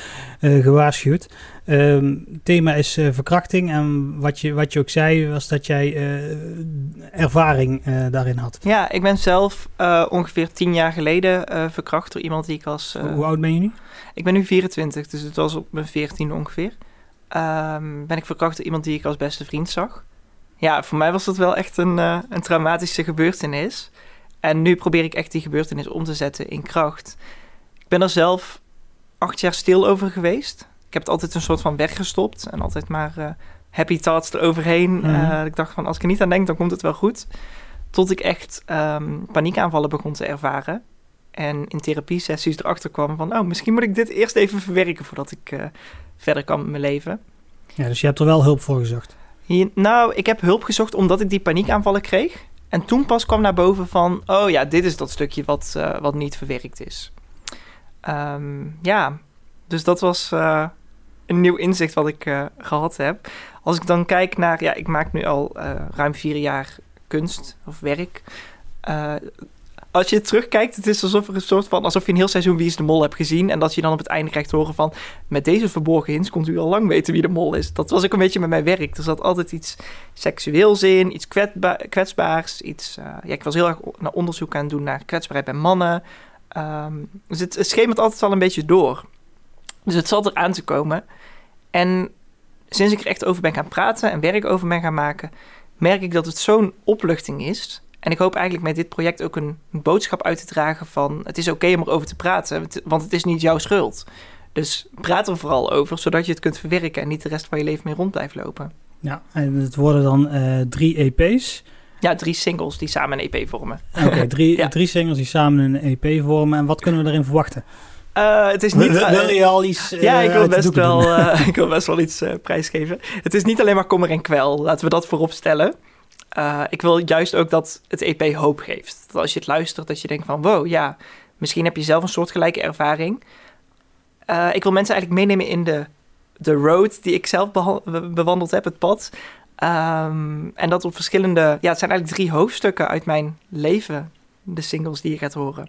Speaker 1: gewaarschuwd. Um, thema is verkrachting. En wat je, wat je ook zei, was dat jij ervaring daarin had.
Speaker 2: Ja, ik ben zelf ongeveer tien jaar geleden verkracht door iemand die ik als.
Speaker 1: Hoe oud ben je nu?
Speaker 2: Ik ben nu 24, dus het was op mijn 14 ongeveer. Um, ben ik verkracht door iemand die ik als beste vriend zag. Ja, voor mij was dat wel echt een, uh, een traumatische gebeurtenis. En nu probeer ik echt die gebeurtenis om te zetten in kracht. Ik ben er zelf acht jaar stil over geweest. Ik heb het altijd een soort van weggestopt en altijd maar uh, happy thoughts eroverheen. Mm uh, ik dacht van als ik er niet aan denk, dan komt het wel goed. Tot ik echt um, paniekaanvallen begon te ervaren. En in therapiesessies erachter kwam van, oh, misschien moet ik dit eerst even verwerken voordat ik uh, verder kan met mijn leven.
Speaker 1: Ja, dus je hebt er wel hulp voor gezocht?
Speaker 2: Nou, ik heb hulp gezocht omdat ik die paniekaanvallen kreeg. En toen pas kwam naar boven van, oh ja, dit is dat stukje wat, uh, wat niet verwerkt is. Um, ja, dus dat was uh, een nieuw inzicht wat ik gehad heb. Als ik dan kijk naar, ja, ik maak nu al ruim vier jaar kunst of werk als je terugkijkt, het is alsof er een soort van alsof je een heel seizoen Wie is de Mol hebt gezien. En dat je dan op het einde krijgt horen van met deze verborgen hints komt u al lang weten wie de mol is. Dat was ook een beetje met mijn werk. Er zat altijd iets seksueels in, iets kwetsbaars. Iets, uh, ja, ik was heel erg naar onderzoek aan het doen naar kwetsbaarheid bij mannen. Um, dus het, het schemert altijd wel een beetje door. Dus het zat er aan te komen. En sinds ik er echt over ben gaan praten en werk over ben gaan maken, merk ik dat het zo'n opluchting is en ik hoop eigenlijk met dit project ook een boodschap uit te dragen van... het is oké om erover te praten, want het is niet jouw schuld. Dus praat er vooral over, zodat je het kunt verwerken... en niet de rest van je leven mee rond blijft lopen.
Speaker 1: Ja, en het worden dan uh, drie EP's.
Speaker 2: Ja, drie singles die samen een EP vormen.
Speaker 1: Oké, *laughs* drie, drie singles die samen een EP vormen. En wat kunnen we erin verwachten?
Speaker 2: Uh, het is niet.
Speaker 1: Wil, wil je al iets?
Speaker 2: Uh, ja, ik wil, best wel, uh, *laughs* ik wil best wel iets prijsgeven. Het is niet alleen maar kommer en kwel. Laten we dat voorop stellen. Uh, ik wil juist ook dat het EP hoop geeft. Dat als je het luistert, dat je denkt van wow, ja, misschien heb je zelf een soortgelijke ervaring. Uh, ik wil mensen eigenlijk meenemen in de, de road die ik zelf bewandeld heb, het pad. Um, en dat op verschillende, ja, het zijn eigenlijk drie hoofdstukken uit mijn leven, de singles die je gaat horen.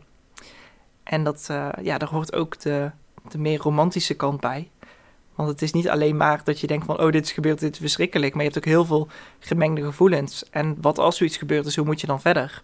Speaker 2: En dat, uh, ja, daar hoort ook de, de meer romantische kant bij. Want het is niet alleen maar dat je denkt van, oh, dit is gebeurd, dit is verschrikkelijk. Maar je hebt ook heel veel gemengde gevoelens. En wat als zoiets gebeurt is, hoe moet je dan verder?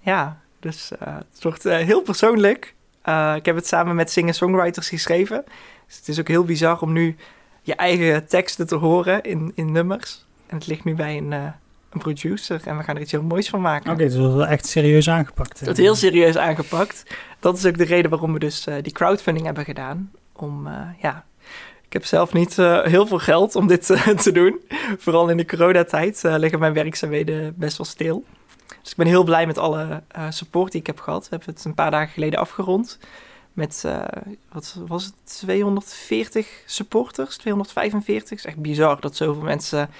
Speaker 2: Ja, dus uh, het wordt uh, heel persoonlijk. Uh, ik heb het samen met singer-songwriters geschreven. Dus het is ook heel bizar om nu je eigen teksten te horen in, in nummers. En het ligt nu bij een, een producer en we gaan er iets heel moois van maken.
Speaker 1: Oké, dus dat is wel echt serieus aangepakt.
Speaker 2: Dat heel serieus aangepakt. Dat is ook de reden waarom we dus die crowdfunding hebben gedaan. Om, ja, heb zelf niet uh, heel veel geld om dit te doen. Vooral in de coronatijd liggen mijn werkzaamheden best wel stil. Dus ik ben heel blij met alle support die ik heb gehad. We hebben het een paar dagen geleden afgerond. Met, wat was het, 240 supporters, 245. Het is echt bizar dat zoveel mensen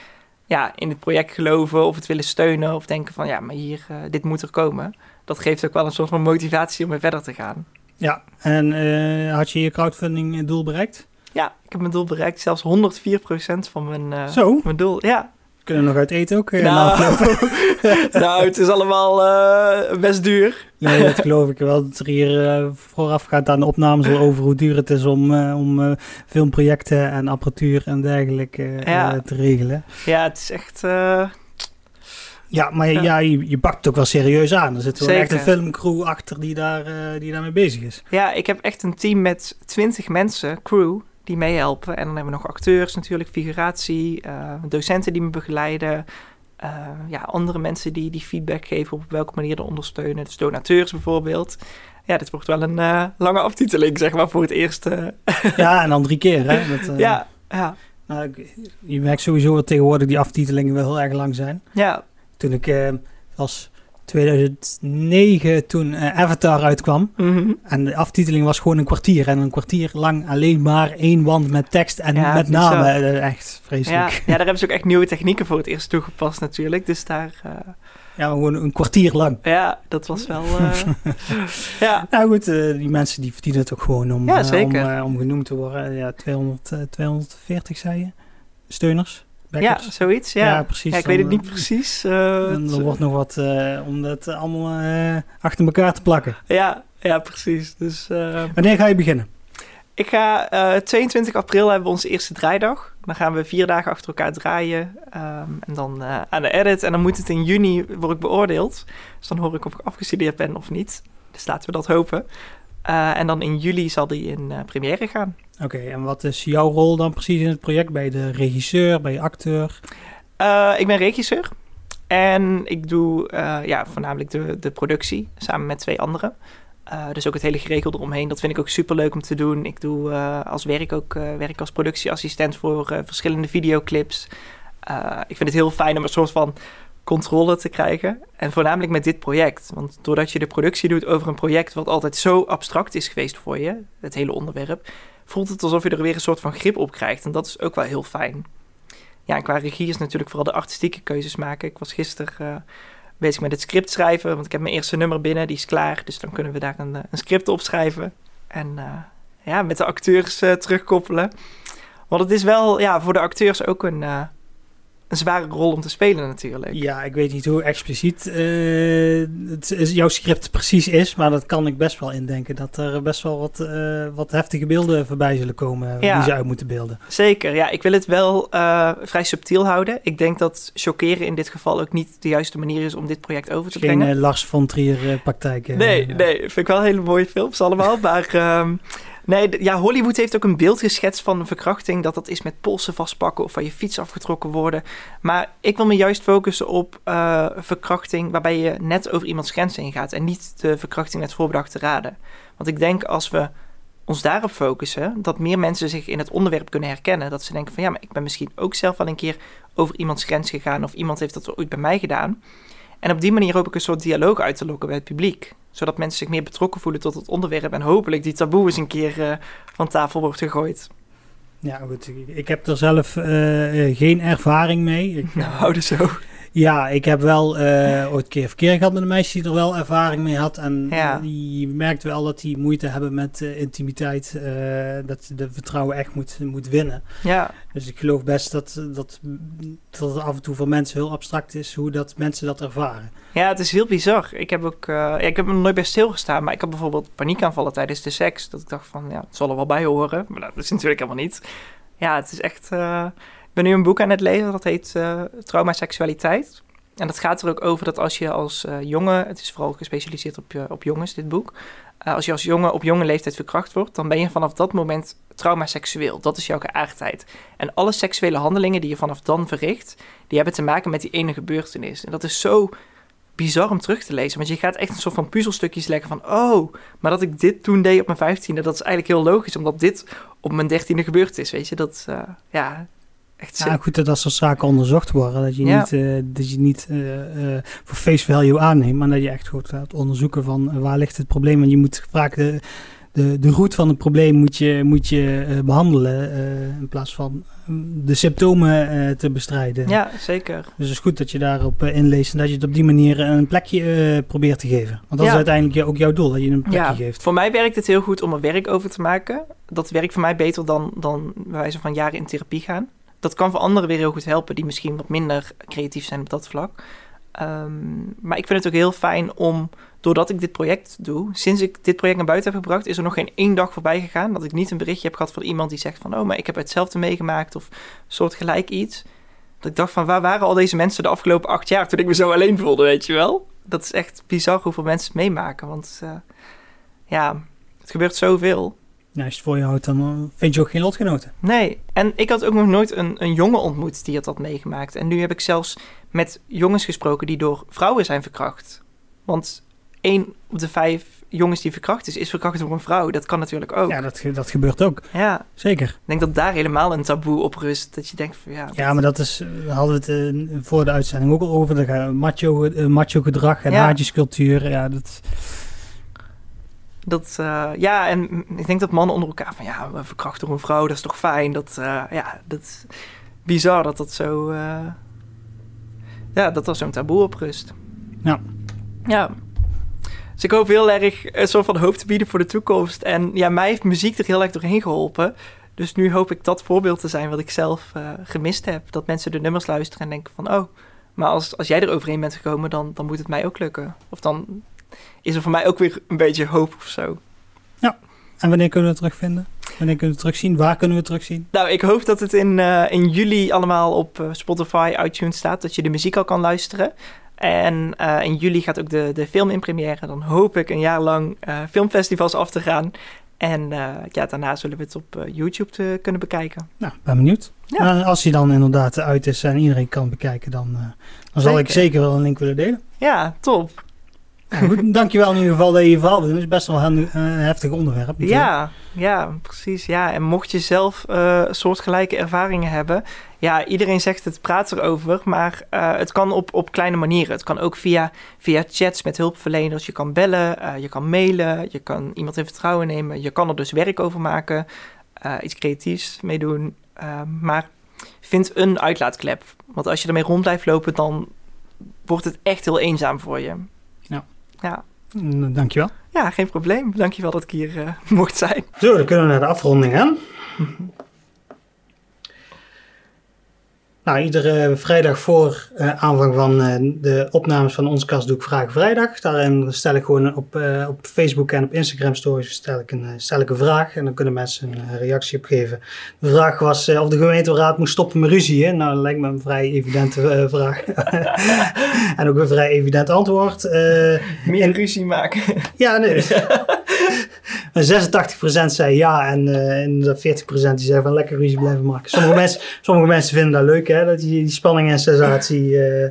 Speaker 2: ja, in het project geloven of het willen steunen of denken van ja, maar hier, dit moet er komen. Dat geeft ook wel een soort van motivatie om weer verder te gaan.
Speaker 1: Ja, en had je je crowdfunding doel bereikt?
Speaker 2: Ja, ik heb mijn doel bereikt, zelfs 104% van mijn, uh,
Speaker 1: Zo?
Speaker 2: mijn doel. Ja,
Speaker 1: kunnen nog uit eten ook?
Speaker 2: Nou, *laughs* *laughs* nou, het is allemaal uh, best duur.
Speaker 1: Nee, dat geloof ik wel. Dat er hier uh, vooraf gaat aan de opnames al over hoe duur het is om, uh, om filmprojecten en apparatuur en dergelijke
Speaker 2: ja.
Speaker 1: te regelen.
Speaker 2: Ja, het is echt...
Speaker 1: Ja, maar ja. ja je, je bakt het ook wel serieus aan. Er zit wel echt een filmcrew achter die, daar, die daarmee bezig is.
Speaker 2: Ja, ik heb echt een team met 20 mensen, crew, die meehelpen. En dan hebben we nog acteurs natuurlijk, figuratie, uh, docenten die me begeleiden. Uh, ja, andere mensen die, die feedback geven op welke manier te ondersteunen. Dus donateurs bijvoorbeeld. Ja, dit wordt wel een uh, lange aftiteling, zeg maar, voor het eerste. *laughs*
Speaker 1: ja, en dan drie keer, hè? Dat,
Speaker 2: ja, ja.
Speaker 1: Nou, je merkt sowieso dat tegenwoordig die aftitelingen wel heel erg lang zijn.
Speaker 2: Ja.
Speaker 1: Toen ik was 2009 toen uh, Avatar uitkwam.
Speaker 2: Mm -hmm.
Speaker 1: En de aftiteling was gewoon een kwartier. En een kwartier lang alleen maar één wand met tekst en ja, met namen. Echt vreselijk.
Speaker 2: Ja, ja, daar hebben ze ook echt nieuwe technieken voor het eerst toegepast natuurlijk. Dus daar... Uh...
Speaker 1: Ja, gewoon een kwartier lang.
Speaker 2: Ja, dat was wel... *laughs* ja.
Speaker 1: Nou goed, die mensen die verdienen het ook gewoon om,
Speaker 2: ja,
Speaker 1: om, om genoemd te worden. Ja, 200, 240 zei je? Steuners?
Speaker 2: Ja, zoiets. Ja,
Speaker 1: ja precies.
Speaker 2: Ja, ik weet het niet precies. Uh,
Speaker 1: en er wordt nog wat uh, om dat allemaal uh, achter elkaar te plakken.
Speaker 2: Ja, ja precies. Dus,
Speaker 1: Wanneer ga je beginnen?
Speaker 2: Ik ga 22 april hebben we onze eerste draaidag. Dan gaan we vier dagen achter elkaar draaien. Um, en dan aan de edit. En dan moet het in juni worden beoordeeld. Dus dan hoor ik of ik afgestudeerd ben of niet. Dus laten we dat hopen. Uh, en dan in juli zal die in uh, première gaan.
Speaker 1: Oké, okay, en wat is jouw rol dan precies in het project? Ben je de regisseur, ben je acteur?
Speaker 2: Uh, ik ben regisseur. En ik doe ja, voornamelijk de, de productie samen met twee anderen. dus ook het hele geregel eromheen. Dat vind ik ook super leuk om te doen. Ik doe als werk ook werk als productieassistent voor verschillende videoclips. ik vind het heel fijn om een soort van controle te krijgen. En voornamelijk met dit project. Want doordat je de productie doet over een project wat altijd zo abstract is geweest voor je, het hele onderwerp, voelt het alsof je er weer een soort van grip op krijgt. En dat is ook wel heel fijn. Ja, en qua regie is natuurlijk vooral de artistieke keuzes maken. Ik was gisteren uh, bezig met het script schrijven, want ik heb mijn eerste nummer binnen, die is klaar. Dus dan kunnen we daar een, een script op schrijven. En uh, ja, met de acteurs terugkoppelen. Want het is wel ja, voor de acteurs ook een een zware rol om te spelen natuurlijk.
Speaker 1: Ja, ik weet niet hoe expliciet uh, het is, jouw script precies is, maar dat kan ik best wel indenken. Dat er best wel wat, uh, wat heftige beelden voorbij zullen komen ja. die ze uit moeten beelden.
Speaker 2: Zeker, ja. Ik wil het wel uh, vrij subtiel houden. Ik denk dat chockeren in dit geval ook niet de juiste manier is om dit project over te
Speaker 1: Geen,
Speaker 2: brengen.
Speaker 1: Geen Lars von Trier praktijk.
Speaker 2: nee, nee, vind ik wel hele mooie films allemaal, *laughs* maar... ehm Nee, ja, Hollywood heeft ook een beeld geschetst van verkrachting. Dat dat is met polsen vastpakken of van je fiets afgetrokken worden. Maar ik wil me juist focussen op uh, verkrachting waarbij je net over iemands grenzen heen gaat. En niet de verkrachting met voorbedachte raden. Want ik denk als we ons daarop focussen, dat meer mensen zich in het onderwerp kunnen herkennen. Dat ze denken van ja, maar ik ben misschien ook zelf wel een keer over iemands grens gegaan. Of iemand heeft dat ooit bij mij gedaan. En op die manier hoop ik een soort dialoog uit te lokken bij het publiek. Zodat mensen zich meer betrokken voelen tot het onderwerp. En hopelijk die taboe eens een keer uh, van tafel wordt gegooid.
Speaker 1: Ja, goed. Ik heb er zelf uh, geen ervaring mee. Ik, *laughs*
Speaker 2: nou, dus zo.
Speaker 1: Ja, ik heb wel uh, ooit keer verkeer gehad met een meisje die er wel ervaring mee had. En
Speaker 2: ja.
Speaker 1: die merkt wel dat die moeite hebben met uh, intimiteit. Uh, dat de vertrouwen echt moet, moet winnen.
Speaker 2: Ja.
Speaker 1: Dus ik geloof best dat, dat, dat het af en toe voor mensen heel abstract is hoe dat mensen dat ervaren.
Speaker 2: Ja, het is heel bizar. Ik heb ook, ja, ik heb er nooit bij stilgestaan. Maar ik had bijvoorbeeld paniekaanvallen tijdens de seks. Dat ik dacht van, ja, het zal er wel bij horen. Maar dat is *laughs* natuurlijk helemaal niet. Ja, het is echt ben nu een boek aan het lezen, dat heet uh, Trauma Seksualiteit. En dat gaat er ook over dat als je als uh, jongen, het is vooral gespecialiseerd op, op jongens, dit boek. eh, als je als jongen op jonge leeftijd verkracht wordt, dan ben je vanaf dat moment traumaseksueel. Dat is jouw geaardheid. En alle seksuele handelingen die je vanaf dan verricht, die hebben te maken met die ene gebeurtenis. En dat is zo bizar om terug te lezen. Want je gaat echt een soort van puzzelstukjes leggen van... oh, maar dat ik dit toen deed op mijn vijftiende... dat is eigenlijk heel logisch, omdat dit op mijn dertiende gebeurd is, weet je. Dat, ja, echt
Speaker 1: Ja, goed dat dat soort zaken onderzocht worden. Dat je
Speaker 2: Ja.
Speaker 1: niet, eh, dat je niet eh, eh, voor face value aanneemt, maar dat je echt goed gaat onderzoeken van waar ligt het probleem. Want je moet vaak de, de, de root van het probleem moet je, moet je eh, behandelen eh, in plaats van mm, de symptomen te bestrijden.
Speaker 2: Ja, zeker.
Speaker 1: Dus het is goed dat je daarop inleest en dat je het op die manier een plekje probeert te geven. Want dat is uiteindelijk ook jouw doel, dat je een plekje
Speaker 2: Ja,
Speaker 1: geeft.
Speaker 2: voor mij werkt het heel goed om er werk over te maken. Dat werkt voor mij beter dan, dan bij wijze van jaren in therapie gaan. Dat kan voor anderen weer heel goed helpen die misschien wat minder creatief zijn op dat vlak. Ehm, maar ik vind het ook heel fijn om, doordat ik dit project doe, sinds ik dit project naar buiten heb gebracht, is er nog geen één dag voorbij gegaan dat ik niet een berichtje heb gehad van iemand die zegt van, oh, maar ik heb hetzelfde meegemaakt of soortgelijk iets. Dat ik dacht van, waar waren al deze mensen de afgelopen acht jaar toen ik me zo alleen voelde, weet je wel? Dat is echt bizar hoeveel mensen het meemaken, want eh, ja, het gebeurt zoveel.
Speaker 1: Nou, als je het voor je houdt, dan eh, vind je ook geen lotgenoten.
Speaker 2: Nee, en ik had ook nog nooit een, een jongen ontmoet die het had meegemaakt. En nu heb ik zelfs met jongens gesproken die door vrouwen zijn verkracht. Want één op de vijf jongens die verkracht is, is verkracht door een vrouw. Dat kan natuurlijk ook.
Speaker 1: Ja,
Speaker 2: Ja,
Speaker 1: dat, dat gebeurt ook. Zeker.
Speaker 2: ik denk dat daar helemaal een taboe op rust. Dat je denkt van ja...
Speaker 1: Ja, maar dat is, we hadden het eh, voor de uitzending ook al over, de eh, macho, eh, macho gedrag en
Speaker 2: Ja.
Speaker 1: haartjescultuur. Ja, dat,
Speaker 2: Dat, eh, ja, en ik denk dat mannen onder elkaar van ja, verkracht door een vrouw, dat is toch fijn. Dat, eh, ja, dat is bizar dat dat zo, eh, ja, dat er zo'n taboe op rust.
Speaker 1: Ja.
Speaker 2: Ja. Dus ik hoop heel erg een soort van hoop te bieden voor de toekomst. En ja, mij heeft muziek er heel erg doorheen geholpen. Dus nu hoop ik dat voorbeeld te zijn wat ik zelf gemist heb. Dat mensen de nummers luisteren en denken van, oh, maar als, als jij er overheen bent gekomen, dan, dan moet het mij ook lukken. Of dan is er voor mij ook weer een beetje hoop of zo.
Speaker 1: en wanneer kunnen we het terugvinden? Wanneer kunnen we het terugzien? Waar kunnen we het terugzien?
Speaker 2: Nou, ik hoop dat het in, eh, in juli allemaal op eh, Spotify, iTunes staat. Dat je de muziek al kan luisteren. En eh, in juli gaat ook de, de film in première. Dan hoop ik een jaar lang filmfestivals af te gaan. En ja, daarna zullen we het op YouTube te kunnen bekijken.
Speaker 1: Nou, ben benieuwd.
Speaker 2: Ja.
Speaker 1: En als hij dan inderdaad uit is en iedereen kan bekijken, dan, dan zal ik
Speaker 2: zeker
Speaker 1: wel een link willen delen.
Speaker 2: Ja, top.
Speaker 1: Nou, goed, dankjewel in ieder geval dat je je verhaal doet. Het is best wel een eh, heftig onderwerp.
Speaker 2: Ja, ja, precies. Ja, en mocht je zelf eh, soortgelijke ervaringen hebben, ja, iedereen zegt het praat erover, maar eh, het kan op, op kleine manieren. Het kan ook via, via chats met hulpverleners. Je kan bellen, je kan mailen, je kan iemand in vertrouwen nemen. Je kan er dus werk over maken, iets creatiefs mee doen. Maar vind een uitlaatklep. Want als je ermee rond blijft lopen, dan wordt het echt heel eenzaam voor je.
Speaker 1: Ja. Dankjewel.
Speaker 2: ja geen probleem. Dankjewel dat ik hier eh, *laughs* mocht zijn.
Speaker 1: Zo, dan kunnen we naar de afronding gaan. *laughs* Nou, iedere vrijdag voor eh, aanvang van eh, de opnames van onze kast doe ik Vragen Vrijdag. Daarin stel ik gewoon op, eh, op Facebook en op Instagram stories stel ik, een, stel ik een vraag. En dan kunnen mensen een reactie op geven. De vraag was of de gemeenteraad moest stoppen met ruzie. Hè? Nou, dat lijkt me een vrij evidente vraag. *laughs* en ook een vrij evident antwoord.
Speaker 2: Meer ruzie maken.
Speaker 1: ja, nee. *laughs* En 86% zei ja en, eh en de 40% die zei van lekker ruzie blijven maken. Sommige *laughs* mensen, sommige mensen vinden dat leuk, hè, dat die, die spanning en sensatie, *laughs* eh,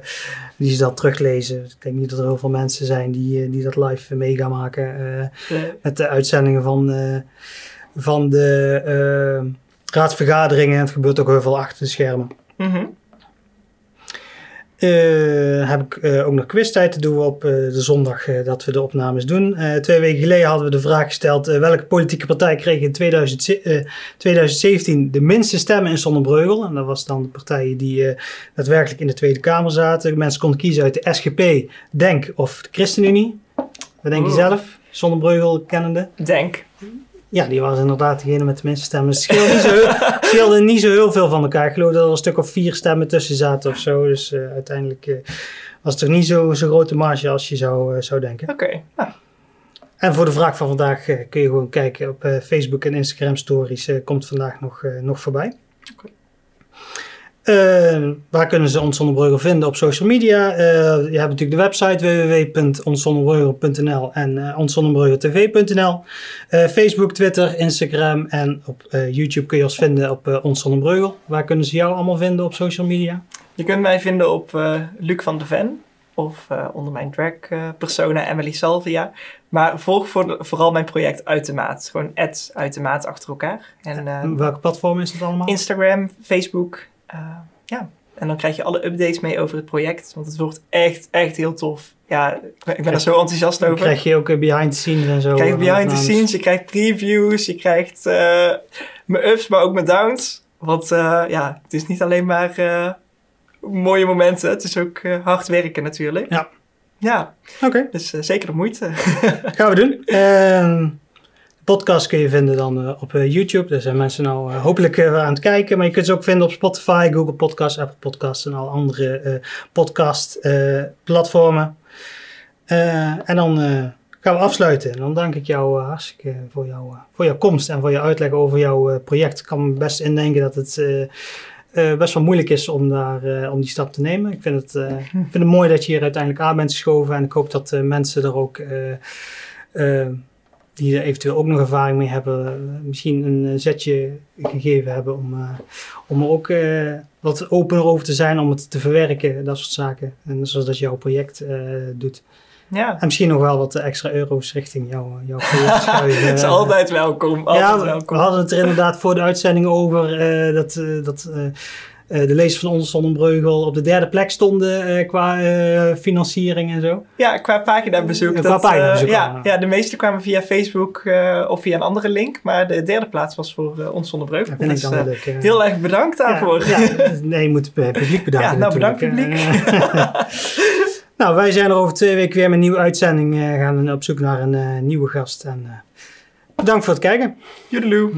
Speaker 1: die ze dat teruglezen. Ik denk niet dat er heel veel mensen zijn die, eh, die dat live mee gaan maken met de uitzendingen van, van de raadsvergaderingen. Het gebeurt ook heel veel achter de schermen.
Speaker 2: Mhm.
Speaker 1: Eh, heb ik eh, ook nog quiztijd te doen op eh, de zondag dat we de opnames doen. Twee weken geleden hadden we de vraag gesteld: welke politieke partij kreeg in 2000, eh, 2017 de minste stemmen in Zonnebreugel? En dat was dan de partijen die daadwerkelijk in de Tweede Kamer zaten. Mensen konden kiezen uit de SGP, Denk of de ChristenUnie. Wat denk je zelf, Zonnebreugel kennende?
Speaker 2: Denk.
Speaker 1: Ja, die was inderdaad degene met de minste stemmen. Het scheelde niet zo, heel- scheelde niet zo heel veel van elkaar. Ik geloof dat er een stuk of vier stemmen tussen zaten of zo. Dus eh, uiteindelijk eh, was het toch niet zo'n zo grote marge als je zou, eh, zou denken.
Speaker 2: Oké.
Speaker 1: En voor de vraag van vandaag kun je gewoon kijken op Facebook en Instagram stories. komt vandaag nog, nog voorbij.
Speaker 2: Oké.
Speaker 1: Uh, waar kunnen ze Ons Zonder vinden op social media? Uh, je hebt natuurlijk de website www.onszonderbreugel.nl en uh. Facebook, Twitter, Instagram en op YouTube kun je ons vinden op Ons Zonder Breugel. Waar kunnen ze jou allemaal vinden op social media?
Speaker 2: Je kunt mij vinden op Luc van de Ven of onder mijn drag persona Emily Salvia. Maar volg voor, vooral mijn project Uit de Maat. Gewoon uit de maat achter elkaar.
Speaker 1: En, welke platform is het allemaal?
Speaker 2: Instagram, Facebook uh, ja, en dan krijg je alle updates mee over het project. Want het wordt echt, echt heel tof. Ja, ik ben, er zo enthousiast over.
Speaker 1: Krijg je ook eh, behind the scenes en zo? Je
Speaker 2: krijgt behind the scenes, je krijgt previews, je krijgt uh, mijn ups, maar ook mijn downs. Want uh, ja, het is niet alleen maar mooie momenten. Het is ook hard werken natuurlijk.
Speaker 1: Ja.
Speaker 2: Ja.
Speaker 1: Oké.
Speaker 2: Dus zeker de moeite. *laughs*
Speaker 1: Gaan we doen. Podcast kun je vinden dan uh, op uh, YouTube. Daar zijn mensen nou uh, hopelijk aan het kijken. Maar je kunt ze ook vinden op Spotify, Google Podcasts, Apple Podcasts en al andere podcast platformen. en dan gaan we afsluiten. En dan dank ik jou hartstikke voor, jou, voor jouw komst en voor je uitleg over jouw project. Ik kan me best indenken dat het best wel moeilijk is om, daar, om die stap te nemen. Ik vind, het, ik vind het mooi dat je hier uiteindelijk aan bent geschoven. En ik hoop dat mensen er ook die er eventueel ook nog ervaring mee hebben, eh, misschien een eh, zetje gegeven hebben om, uh, om er ook uh, wat opener over te zijn, om het te verwerken, dat soort zaken. En zoals dat jouw project uh, doet.
Speaker 2: Ja.
Speaker 1: En misschien nog wel wat extra euro's richting jou, jouw project *laughs* schuiven.
Speaker 2: Het is altijd welkom. Altijd ja, welkom.
Speaker 1: we hadden het er inderdaad voor de uitzending over dat, dat uh, de lezers van Ons Zonnebreugel op de derde plek stonden uh, qua uh, financiering en zo.
Speaker 2: Ja, qua paginabezoek.
Speaker 1: qua paginabezoek.
Speaker 2: ja, ja, de meeste kwamen via Facebook of via een andere link. Maar de derde plaats was voor Ons Zonnebreugel.
Speaker 1: Dat dan leuk.
Speaker 2: Heel erg bedankt daarvoor.
Speaker 1: Ja, ja, *laughs* nee, je moet het publiek bedanken
Speaker 2: Ja, nou bedankt publiek. *laughs* *laughs*
Speaker 1: nou, wij zijn er over twee weken weer met een nieuwe uitzending. gaan op zoek naar een nieuwe gast. En bedankt voor het kijken.
Speaker 2: Joedeloe.